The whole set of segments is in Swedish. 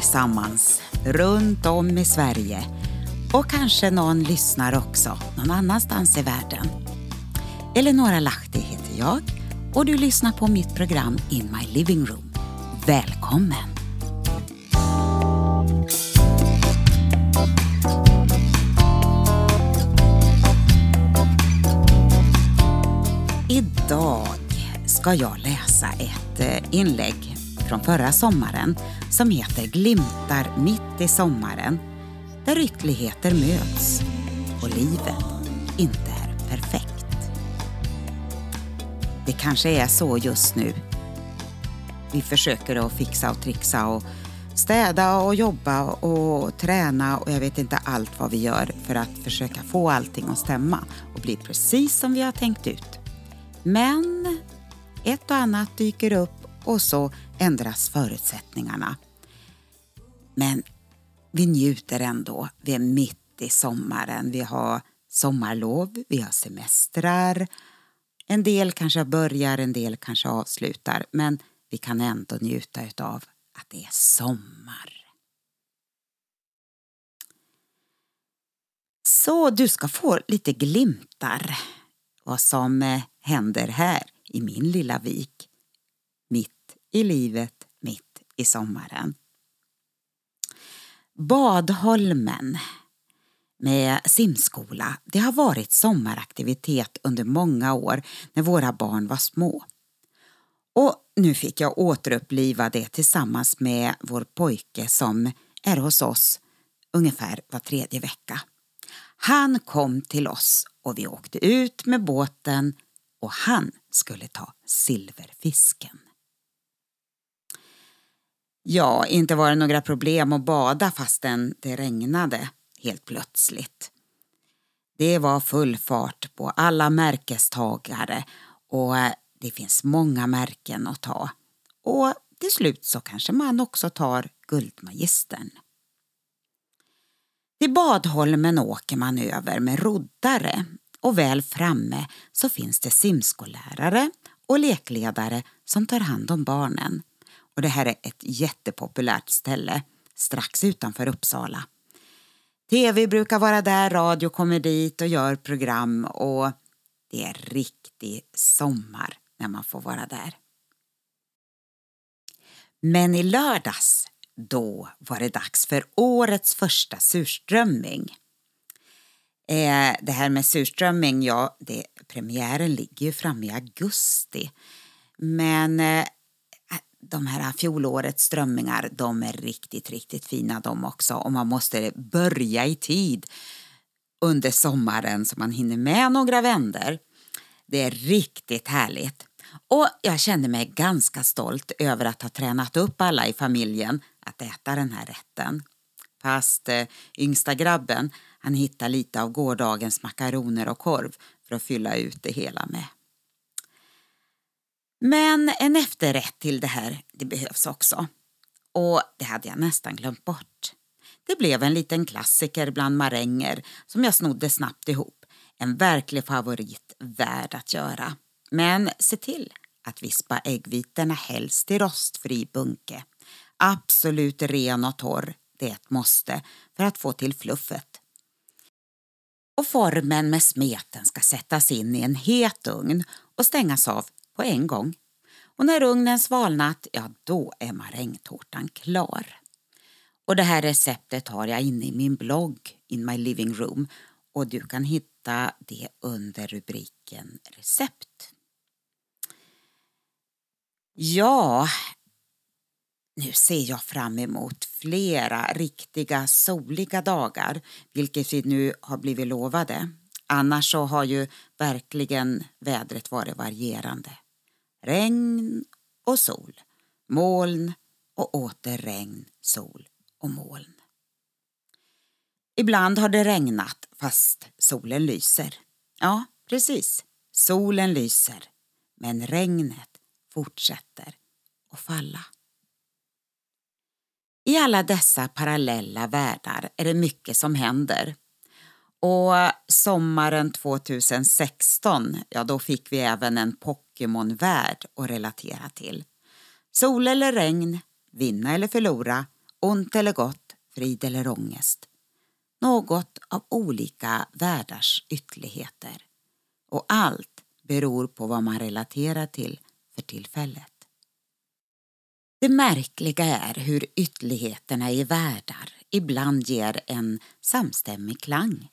Allesammans runt om i Sverige och kanske någon lyssnar också någon annanstans i världen. Eleonora Lahti heter jag och du lyssnar på mitt program In My Living Room. Välkommen! Idag ska jag läsa ett eh, inlägg från förra sommaren som heter Glimtar mitt i sommaren där ytterligheter möts och livet inte är perfekt. Det kanske är så just nu. Vi försöker att fixa och trixa och städa och jobba och träna och jag vet inte allt vad vi gör för att försöka få allting att stämma och bli precis som vi har tänkt ut. Men ett och annat dyker upp och så ändras förutsättningarna. Men vi njuter ändå. Vi är mitt i sommaren. Vi har sommarlov, vi har semestrar. En del kanske börjar, en del kanske avslutar. Men vi kan ändå njuta av att det är sommar. Så du ska få lite glimtar vad som eh, händer här i min lilla vik. I livet, mitt i sommaren. Badholmen med simskola, det har varit sommaraktivitet under många år när våra barn var små. Och nu fick jag återuppliva det tillsammans med vår pojke som är hos oss ungefär var tredje vecka. Han kom till oss och vi åkte ut med båten och han skulle ta silverfisken. Ja, inte var det några problem att bada fastän det regnade helt plötsligt. Det var full fart på alla märkestagare och eh, det finns många märken att ta. Och till slut så kanske man också tar Guldmagistern. Till Badholmen åker man över med roddare och väl framme så finns det simskollärare och lekledare som tar hand om barnen. Och det här är ett jättepopulärt ställe strax utanför Uppsala. TV brukar vara där, radio kommer dit och gör program och det är riktig sommar när man får vara där. Men i lördags, då var det dags för årets första surströmming. Eh, det här med surströmming, ja, det, premiären ligger ju framme i augusti. Men eh, de här fjolårets strömmingar, de är riktigt, riktigt fina de också. Och man måste börja i tid under sommaren så man hinner med några vänder. Det är riktigt härligt. Och jag kände mig ganska stolt över att ha tränat upp alla i familjen att äta den här rätten. Fast eh, yngsta grabben, han hittade lite av gårdagens makaroner och korv för att fylla ut det hela med. Men en efterrätt till det här, det behövs också. Och det hade jag nästan glömt bort. Det blev en liten klassiker bland maränger som jag snodde snabbt ihop. En verklig favorit värd att göra. Men se till att vispa äggvitorna helst i rostfri bunke. Absolut ren och torr, det är ett måste för att få till fluffet. Och formen med smeten ska sättas in i en het ugn och stängas av på en gång. Och när ugnen svalnat, ja då är marängtårtan klar. Och det här receptet har jag inne i min blogg In My Living Room och du kan hitta det under rubriken recept. Ja, nu ser jag fram emot flera riktiga soliga dagar, vilket vi nu har blivit lovade. Annars så har ju verkligen vädret varit varierande. Regn och sol, moln och åter regn, sol och moln. Ibland har det regnat fast solen lyser. Ja, precis. Solen lyser, men regnet fortsätter att falla. I alla dessa parallella världar är det mycket som händer. Och sommaren 2016, ja då fick vi även en Pokémon-värld att relatera till. Sol eller regn, vinna eller förlora, ont eller gott, frid eller ångest. Något av olika världars ytterligheter. Och allt beror på vad man relaterar till för tillfället. Det märkliga är hur ytterligheterna i världar ibland ger en samstämmig klang.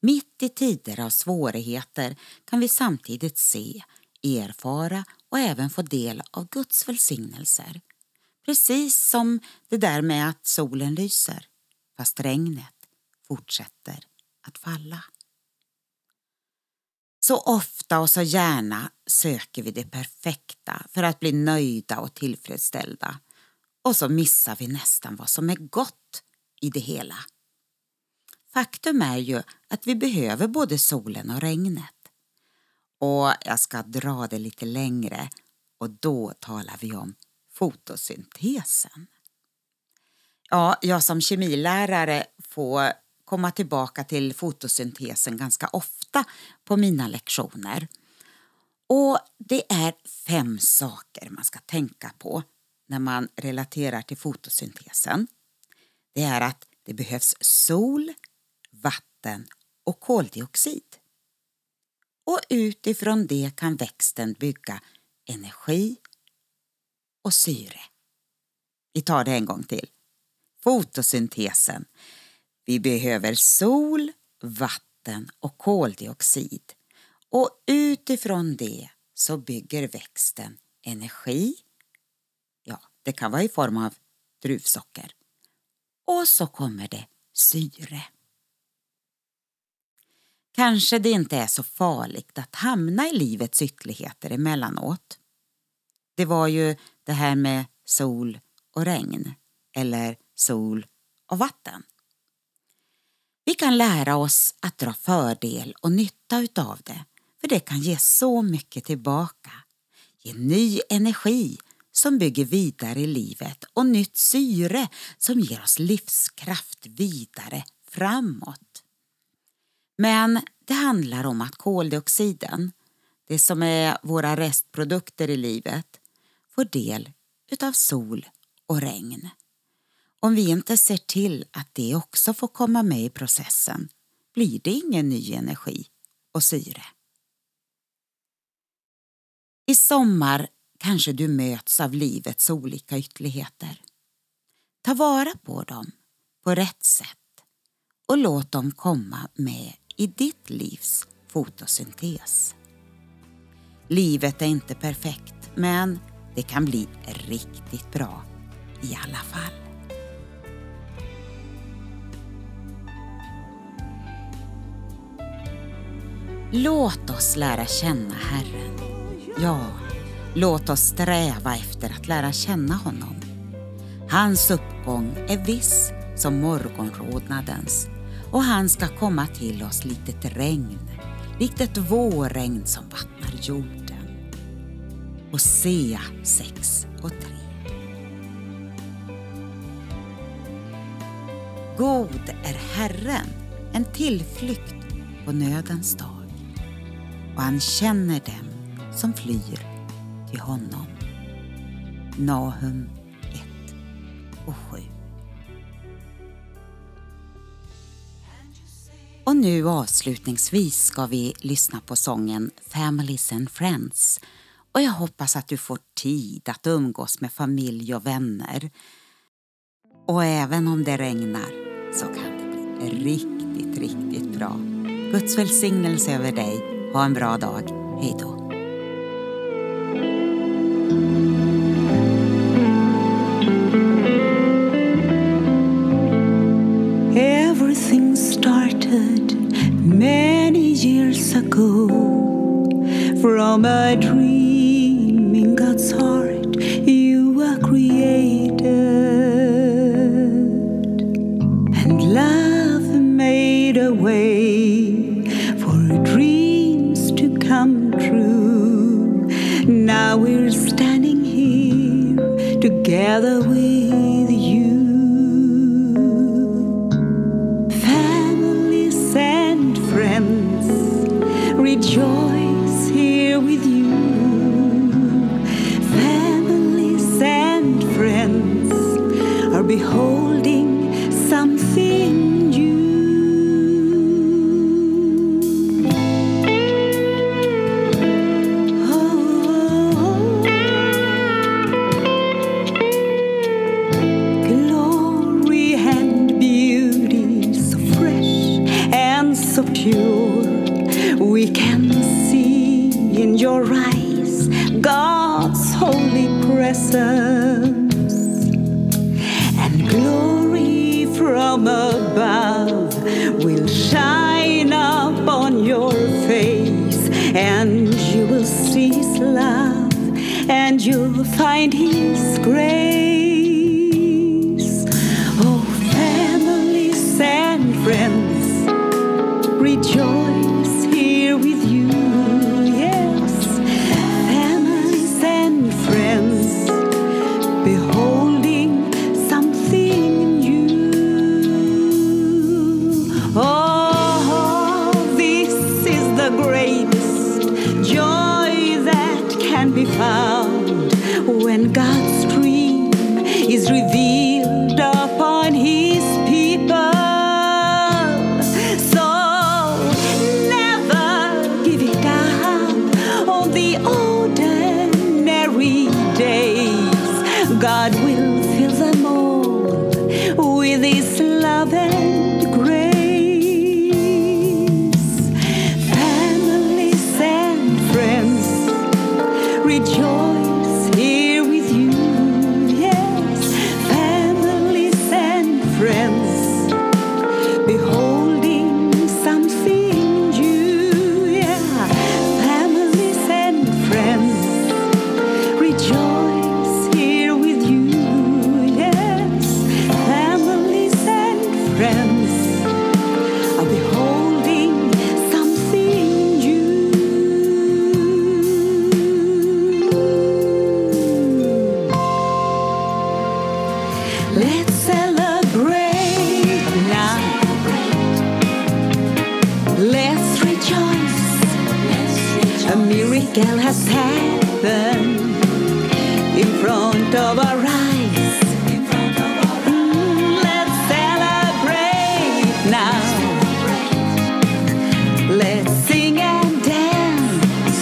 Mitt i tider av svårigheter kan vi samtidigt se, erfara och även få del av Guds välsignelser. Precis som det där med att solen lyser fast regnet fortsätter att falla. Så ofta och så gärna söker vi det perfekta för att bli nöjda och tillfredsställda och så missar vi nästan vad som är gott i det hela. Faktum är ju att vi behöver både solen och regnet. Och jag ska dra det lite längre och då talar vi om fotosyntesen. Ja, jag som kemilärare får komma tillbaka till fotosyntesen ganska ofta på mina lektioner. Och det är fem saker man ska tänka på när man relaterar till fotosyntesen. Det är att det behövs sol, vatten och koldioxid. Och utifrån det kan växten bygga energi och syre. Vi tar det en gång till. Fotosyntesen. Vi behöver sol, vatten och koldioxid och utifrån det så bygger växten energi. Ja, det kan vara i form av druvsocker. Och så kommer det syre. Kanske det inte är så farligt att hamna i livets ytterligheter emellanåt. Det var ju det här med sol och regn eller sol och vatten. Vi kan lära oss att dra fördel och nytta utav det för det kan ge så mycket tillbaka. Ge ny energi som bygger vidare i livet och nytt syre som ger oss livskraft vidare framåt. Men det handlar om att koldioxiden, det som är våra restprodukter i livet, får del utav sol och regn. Om vi inte ser till att det också får komma med i processen blir det ingen ny energi och syre. I sommar kanske du möts av livets olika ytterligheter. Ta vara på dem på rätt sätt och låt dem komma med i ditt livs fotosyntes. Livet är inte perfekt men det kan bli riktigt bra i alla fall. Låt oss lära känna Herren. Ja, låt oss sträva efter att lära känna honom. Hans uppgång är viss som morgonrodnadens och han ska komma till oss likt ett regn, likt ett vårregn som vattnar jorden. Hosea 6 och 3. God är Herren, en tillflykt på nödens dag och han känner dem som flyr till honom. Nahum 1 och 7. Och nu avslutningsvis ska vi lyssna på sången Families and Friends och jag hoppas att du får tid att umgås med familj och vänner. Och även om det regnar så kan det bli riktigt, riktigt bra. Guds välsignelse över dig ha en bra dag. Hej då. Everything started many years ago from a dream in God's heart you were created and love made a way for dreams to come true. Now we're standing here together with will shine upon your face, and you will see His love, and you'll find His grace. when God's dream is revealed. front of our eyes. Mm, let's celebrate now. Let's sing and dance.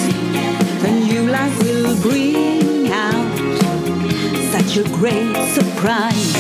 The new life will bring out such a great surprise.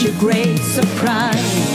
Your great surprise.